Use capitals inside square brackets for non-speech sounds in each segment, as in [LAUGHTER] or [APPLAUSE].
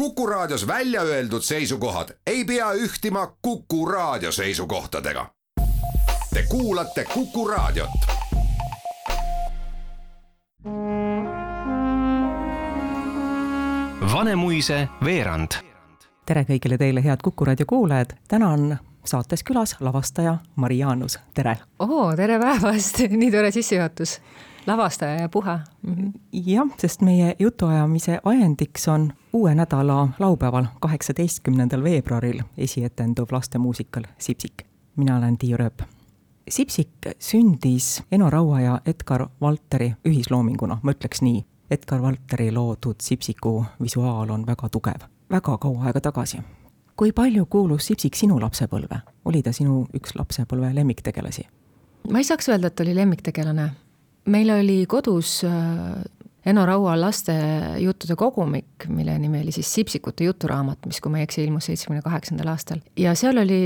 Kuku Raadios välja öeldud seisukohad ei pea ühtima Kuku Raadio seisukohtadega. Te kuulate Kuku Raadiot. Vanemuise veerand. tere kõigile teile, head Kuku raadio kuulajad, täna on saates külas lavastaja Mari Jaanus, tere! oo, tere päevast, [LAUGHS] nii tore sissejuhatus. Lavastaja ja puha mm. -hmm. jah, sest meie jutuajamise ajendiks on uue nädala laupäeval, kaheksateistkümnendal veebruaril esietenduv lastemuusikal Sipsik. mina olen Tiiu Rööp. Sipsik sündis Eno Raua ja Edgar Valteri ühisloominguna, ma ütleks nii. Edgar Valteri loodud Sipsiku visuaal on väga tugev, väga kaua aega tagasi. kui palju kuulus Sipsik sinu lapsepõlve? oli ta sinu üks lapsepõlve lemmiktegelasi? ma ei saaks öelda, et oli lemmiktegelane. Meil oli kodus äh, Eno Raua lastejuttude kogumik, mille nimi oli siis Sipsikute juturaamat, mis, kui ma ei eksi, ilmus seitsmekümne kaheksandal aastal. ja seal oli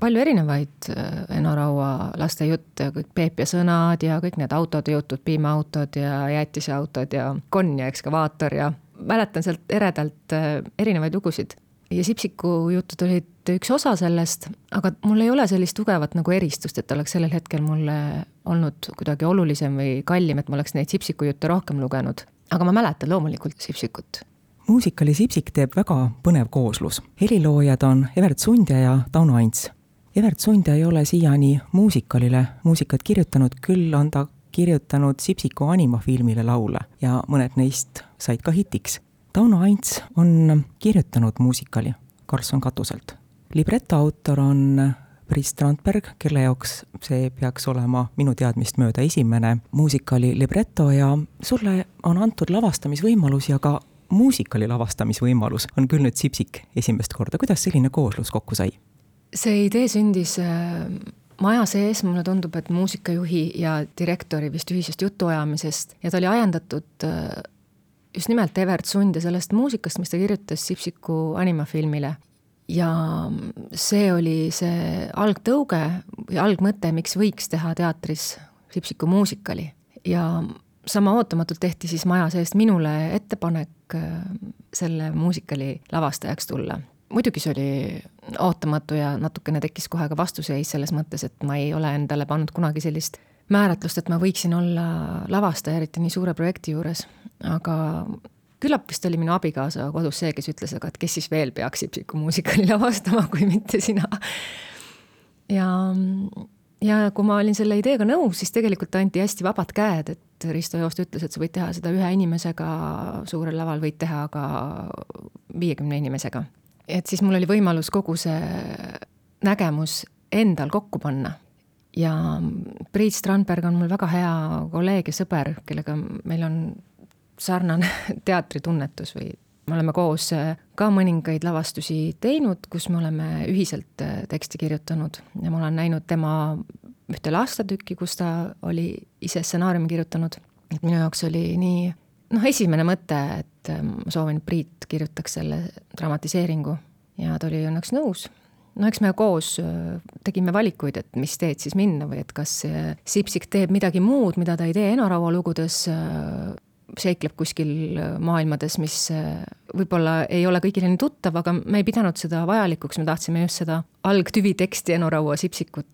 palju erinevaid äh, Eno Raua lastejutte, kõik Peep ja sõnad ja kõik need autode jutud, piimaautod ja jäätiseautod ja konn ja ekskavaator ja mäletan sealt eredalt äh, erinevaid lugusid. Ja Sipsiku jutud olid üks osa sellest, aga mul ei ole sellist tugevat nagu eristust, et oleks sellel hetkel mulle olnud kuidagi olulisem või kallim, et ma oleks neid Sipsiku jutte rohkem lugenud. aga ma mäletan loomulikult Sipsikut muusikali Sipsik teeb väga põnev kooslus. heliloojad on Evert Sundja ja Tauno Ants. Evert Sundja ei ole siiani muusikalile muusikat kirjutanud, küll on ta kirjutanud Sipsiku animafilmile laule ja mõned neist said ka hitiks. Tauno Ants on kirjutanud muusikali Karlsson katuselt. libreto autor on Priit Strandberg, kelle jaoks see peaks olema minu teadmist mööda esimene muusikali libreto ja sulle on antud lavastamisvõimalus ja ka muusikali lavastamisvõimalus on küll nüüd Sipsik esimest korda, kuidas selline kooslus kokku sai? see idee sündis äh, maja sees, mulle tundub, et muusikajuhi ja direktori vist ühisest jutuajamisest ja ta oli ajendatud äh, just nimelt Evert Sund ja sellest muusikast, mis ta kirjutas Sipsiku animafilmile. ja see oli see algtõuge või algmõte, miks võiks teha teatris Sipsiku muusikali. Ja sama ootamatult tehti siis maja seest minule ettepanek äh, selle muusikali lavastajaks tulla. Muidugi see oli ootamatu ja natukene tekkis kohe ka vastuseis selles mõttes, et ma ei ole endale pannud kunagi sellist määratlust, et ma võiksin olla lavastaja, eriti nii suure projekti juures, aga küllap vist oli minu abikaasa kodus see, kes ütles, aga et kes siis veel peaks Ipsiku muusikali lavastama, [LAUGHS] kui mitte sina. ja, ja kui ma olin selle ideega nõus, siis tegelikult anti hästi vabad käed, et Risto Joost ütles, et sa võid teha seda ühe inimesega suurel laval, võid teha ka viiekümne inimesega et siis mul oli võimalus kogu see nägemus endal kokku panna. ja Priit Strandberg on mul väga hea kolleeg ja sõber, kellega meil on sarnane [LAUGHS] teatritunnetus või me oleme koos ka mõningaid lavastusi teinud, kus me oleme ühiselt teksti kirjutanud ja ma olen näinud tema ühte lastetükki, kus ta oli ise stsenaariumi kirjutanud. et minu jaoks oli nii noh, esimene mõte, et ähm, ma soovin, et Priit kirjutaks selle dramatiseeringu ja ta oli õnneks nõus. no eks me koos äh, tegime valikuid, et mis teed siis minna või et kas Sipsik teeb midagi muud, mida ta ei tee Eno Raua lugudes, äh, seikleb kuskil äh, maailmades, mis võib-olla ei ole kõigile nii tuttav, aga me ei pidanud seda vajalikuks, me tahtsime just seda algtüviteksti Eno Raua Sipsikut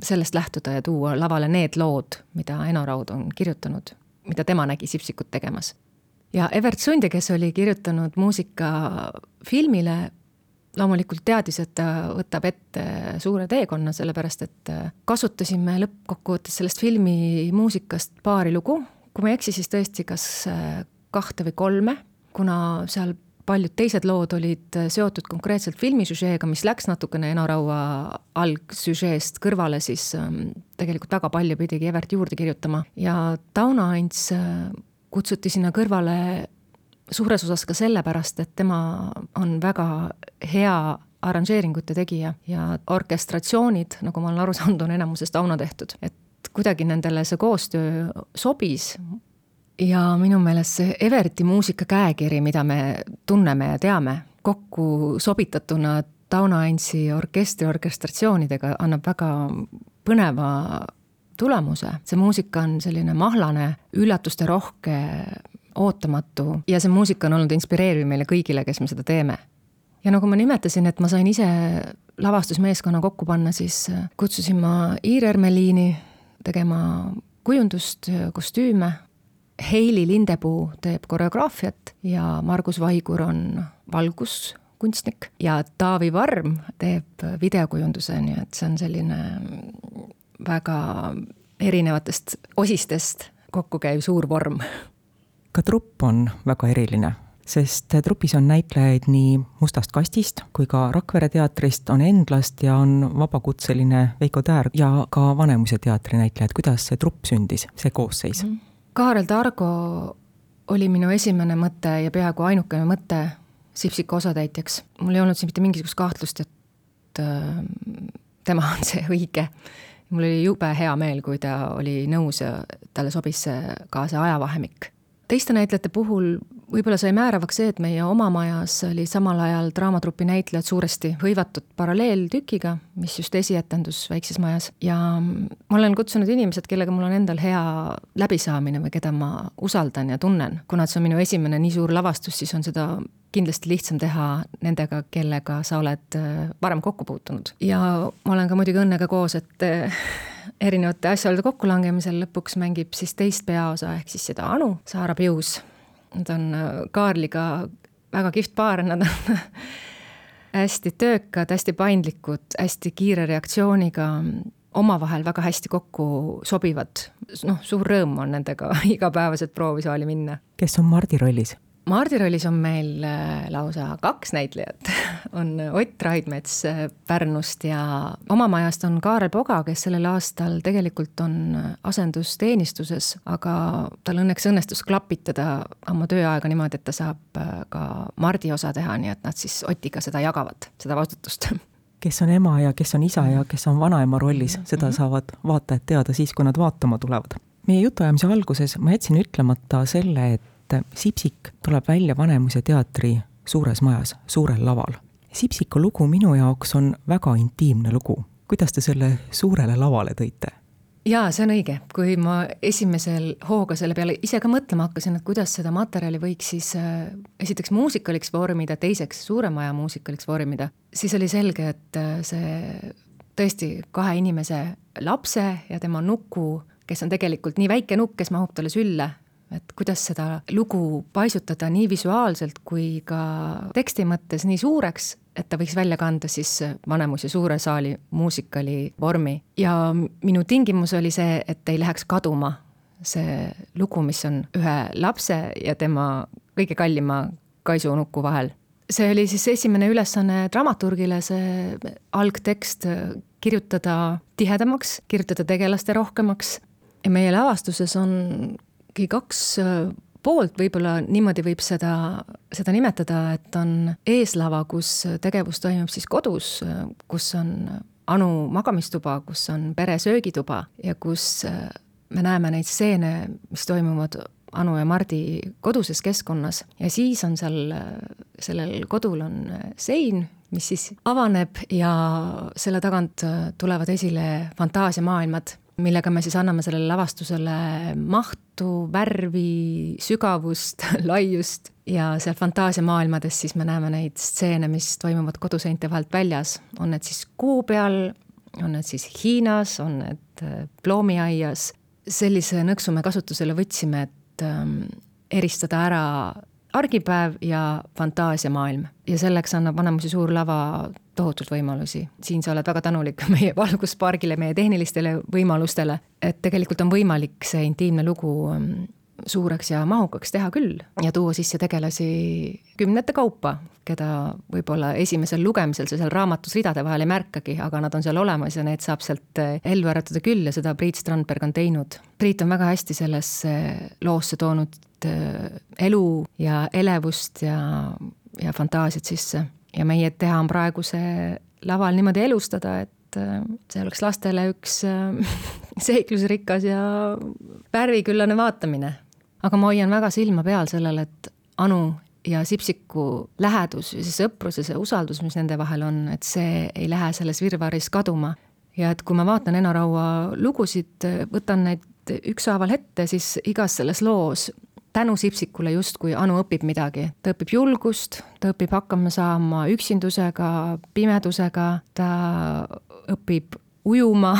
sellest lähtuda ja tuua lavale need lood, mida Eno Raud on kirjutanud mida tema nägi Sipsikut tegemas. ja Evert Sunde, kes oli kirjutanud muusika filmile, loomulikult teadis, et ta võtab ette suure teekonna, sellepärast et kasutasime lõppkokkuvõttes sellest filmi muusikast paari lugu, kui ma ei eksi, siis tõesti kas kahte või kolme, kuna seal paljud teised lood olid seotud konkreetselt filmisüžeega, mis läks natukene Eno Raua algsüžeest kõrvale, siis ähm, tegelikult väga palju pidigi Evert juurde kirjutama. Ja Tauno Ants äh, kutsuti sinna kõrvale suures osas ka sellepärast, et tema on väga hea arranžeeringute tegija ja orkestratsioonid, nagu ma olen aru saanud, on enamuses Tauno tehtud, et kuidagi nendele see koostöö sobis ja minu meelest see Everti muusika käekiri, mida me tunneme ja teame, kokku sobitatuna Tauno Antsi orkestri orkestratsioonidega annab väga põneva tulemuse. see muusika on selline mahlane, üllatusterohke, ootamatu ja see muusika on olnud inspireeriv meile kõigile, kes me seda teeme. ja nagu ma nimetasin, et ma sain ise lavastusmeeskonna kokku panna, siis kutsusin ma Iir Ermeliini tegema kujundust, kostüüme. Heili Lindepuu teeb koreograafiat ja Margus Vaigur on valguskunstnik ja Taavi Varm teeb videokujunduse, nii et see on selline väga erinevatest osistest kokku käiv suur vorm. ka trupp on väga eriline, sest trupis on näitlejaid nii Mustast kastist kui ka Rakvere teatrist, on Endlast ja on vabakutseline Veiko Täär ja ka Vanemuise teatri näitlejad, kuidas see trupp sündis, see koosseis? Mhm. Kaarel Targo oli minu esimene mõte ja peaaegu ainukene mõte Sipsika osatäitjaks. mul ei olnud siin mitte mingisugust kahtlust, et äh, tema on see õige mul oli jube hea meel, kui ta oli nõus ja talle sobis see ka see ajavahemik. teiste näitlejate puhul võib-olla sai määravaks see, et meie oma majas oli samal ajal draamatrupi näitlejad suuresti hõivatud paralleeltükiga, mis just esietendus Väikses Majas ja ma olen kutsunud inimesed, kellega mul on endal hea läbisaamine või keda ma usaldan ja tunnen. kuna see on minu esimene nii suur lavastus, siis on seda kindlasti lihtsam teha nendega, kellega sa oled äh, varem kokku puutunud. ja ma olen ka muidugi õnnega koos, et äh, erinevate asjaolude kokkulangemisel lõpuks mängib siis teist peaosa, ehk siis seda Anu, Saara Pius. Nad on äh, Kaarliga väga kihvt paar, nad on [LAUGHS] hästi töökad, hästi paindlikud, hästi kiire reaktsiooniga, omavahel väga hästi kokku sobivad. noh, suur rõõm on nendega [LAUGHS] igapäevaselt proovisaali minna. kes on Mardi rollis? Mardi rollis on meil äh, lausa kaks näitlejat, [LAUGHS] on Ott Raidmets äh, Pärnust ja oma majast on Kaarel Poga, kes sellel aastal tegelikult on äh, asendusteenistuses, aga tal õnneks õnnestus klapitada oma tööaega niimoodi, et ta saab ka Mardi osa teha, nii et nad siis Otiga seda jagavad, seda vastutust [LAUGHS] kes on ema ja kes on isa ja kes on vanaema rollis, seda mhm. saavad vaatajad teada siis, kui nad vaatama tulevad. meie jutuajamise alguses ma jätsin ütlemata selle, et et Sipsik tuleb välja Vanemuise teatri suures majas, suurel laval. Sipsiku lugu minu jaoks on väga intiimne lugu. kuidas te selle suurele lavale tõite? jaa, see on õige, kui ma esimesel hooga selle peale ise ka mõtlema hakkasin, et kuidas seda materjali võiks siis äh, esiteks muusikaliks vormida, teiseks suure maja muusikaliks vormida, siis oli selge, et äh, see tõesti kahe inimese lapse ja tema nuku, kes on tegelikult nii väike nukk, kes mahub talle sülle, et kuidas seda lugu paisutada nii visuaalselt kui ka teksti mõttes nii suureks, et ta võiks välja kanda siis Vanemuise suure saali muusikali vormi. ja minu tingimus oli see, et ei läheks kaduma see lugu, mis on ühe lapse ja tema kõige kallima kaisunuku vahel. see oli siis esimene ülesanne dramaturgile, see algtekst kirjutada tihedamaks, kirjutada tegelaste rohkemaks ja meie lavastuses on kaks äh, poolt, võib-olla niimoodi võib seda, seda nimetada, et on eeslava, kus tegevus toimub siis kodus, kus on Anu magamistuba, kus on pere söögituba ja kus äh, me näeme neid stseene, mis toimuvad Anu ja Mardi koduses keskkonnas. Ja siis on seal, sellel kodul on sein, mis siis avaneb ja selle tagant tulevad esile fantaasiamaailmad millega me siis anname sellele lavastusele mahtu, värvi, sügavust, [LAUGHS] laiust ja seal fantaasiamaailmades siis me näeme neid stseene, mis toimuvad koduseinte vahelt väljas, on need siis kuu peal, on need siis Hiinas, on need äh, ploomiaias. sellise nõksu me kasutusele võtsime, et ähm, eristada ära argipäev ja fantaasiamaailm ja selleks annab Vanemuise suur lava tohutult võimalusi. siin sa oled väga tänulik [LAUGHS] meie valguspargile, meie tehnilistele võimalustele, et tegelikult on võimalik see intiimne lugu mm, suureks ja mahukaks teha küll ja tuua sisse tegelasi kümnete kaupa, keda võib-olla esimesel lugemisel sa seal raamatus ridade vahel ei märkagi, aga nad on seal olemas ja need saab sealt eh, ellu äratada küll ja seda Priit Strandberg on teinud. Priit on väga hästi sellesse loosse toonud eh, elu ja elevust ja, ja fantaasiat sisse ja meie teha on praegu see laval niimoodi elustada, et äh, see oleks lastele üks [LAUGHS] seiklusrikas ja värviküllane vaatamine. Aga ma hoian väga silma peal sellel, et Anu ja Sipsiku lähedus ja see sõprus ja see usaldus, mis nende vahel on, et see ei lähe selles virvarris kaduma. ja et kui ma vaatan Eno Raua lugusid, võtan neid ükshaaval ette, siis igas selles loos tänu Sipsikule justkui Anu õpib midagi, ta õpib julgust, ta õpib hakkama saama üksindusega, pimedusega, ta õpib ujuma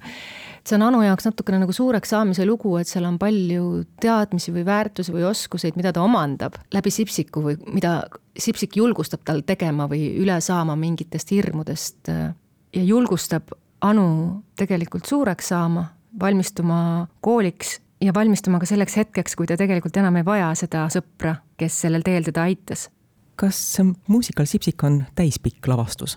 [LAUGHS] see on Anu jaoks natukene nagu suureks saamise lugu, et seal on palju teadmisi või väärtusi või oskuseid, mida ta omandab läbi Sipsiku või mida Sipsik julgustab tal tegema või üle saama mingitest hirmudest ja julgustab Anu tegelikult suureks saama, valmistuma kooliks ja valmistuma ka selleks hetkeks, kui ta tegelikult enam ei vaja seda sõpra, kes sellel teel teda aitas. kas muusikal Sipsik on täispikk lavastus?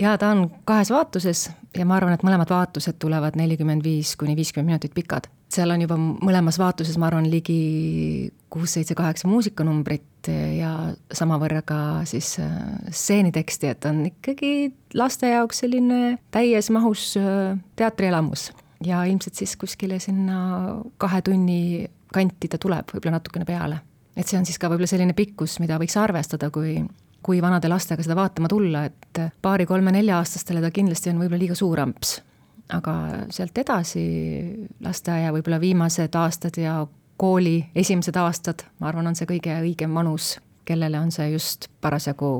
Jaa, ta on kahes vaatuses ja ma arvan, et mõlemad vaatused tulevad nelikümmend viis kuni viiskümmend minutit pikad. seal on juba mõlemas vaatuses, ma arvan, ligi kuus, seitse, kaheksa muusikanumbrit ja samavõrra ka siis äh, stseeniteksti, et on ikkagi laste jaoks selline täies mahus äh, teatrielamus. ja ilmselt siis kuskile sinna kahe tunni kanti ta tuleb, võib-olla natukene peale. et see on siis ka võib-olla selline pikkus, mida võiks arvestada, kui kui vanade lastega seda vaatama tulla, et paari-kolme-nelja-aastastele ta kindlasti on võib-olla liiga suur amps. aga sealt edasi lasteaia võib-olla viimased aastad ja kooli esimesed aastad, ma arvan, on see kõige õigem vanus, kellele on see just parasjagu,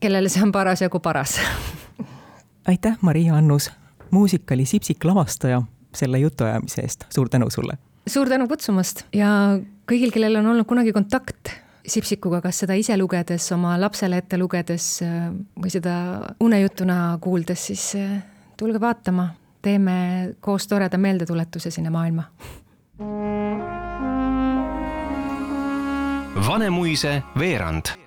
kellele see on parasjagu paras [LAUGHS] aitäh, Maria Annus, muusikali Sipsik lavastaja, selle jutuajamise eest, suur tänu sulle! suur tänu kutsumast ja kõigil, kellel on olnud kunagi kontakt Sipsikuga, kas seda ise lugedes, oma lapsele ette lugedes äh, või seda unejutuna kuuldes, siis äh, tulge vaatama, teeme koos toreda meeldetuletuse sinna maailma. Vanemuise veerand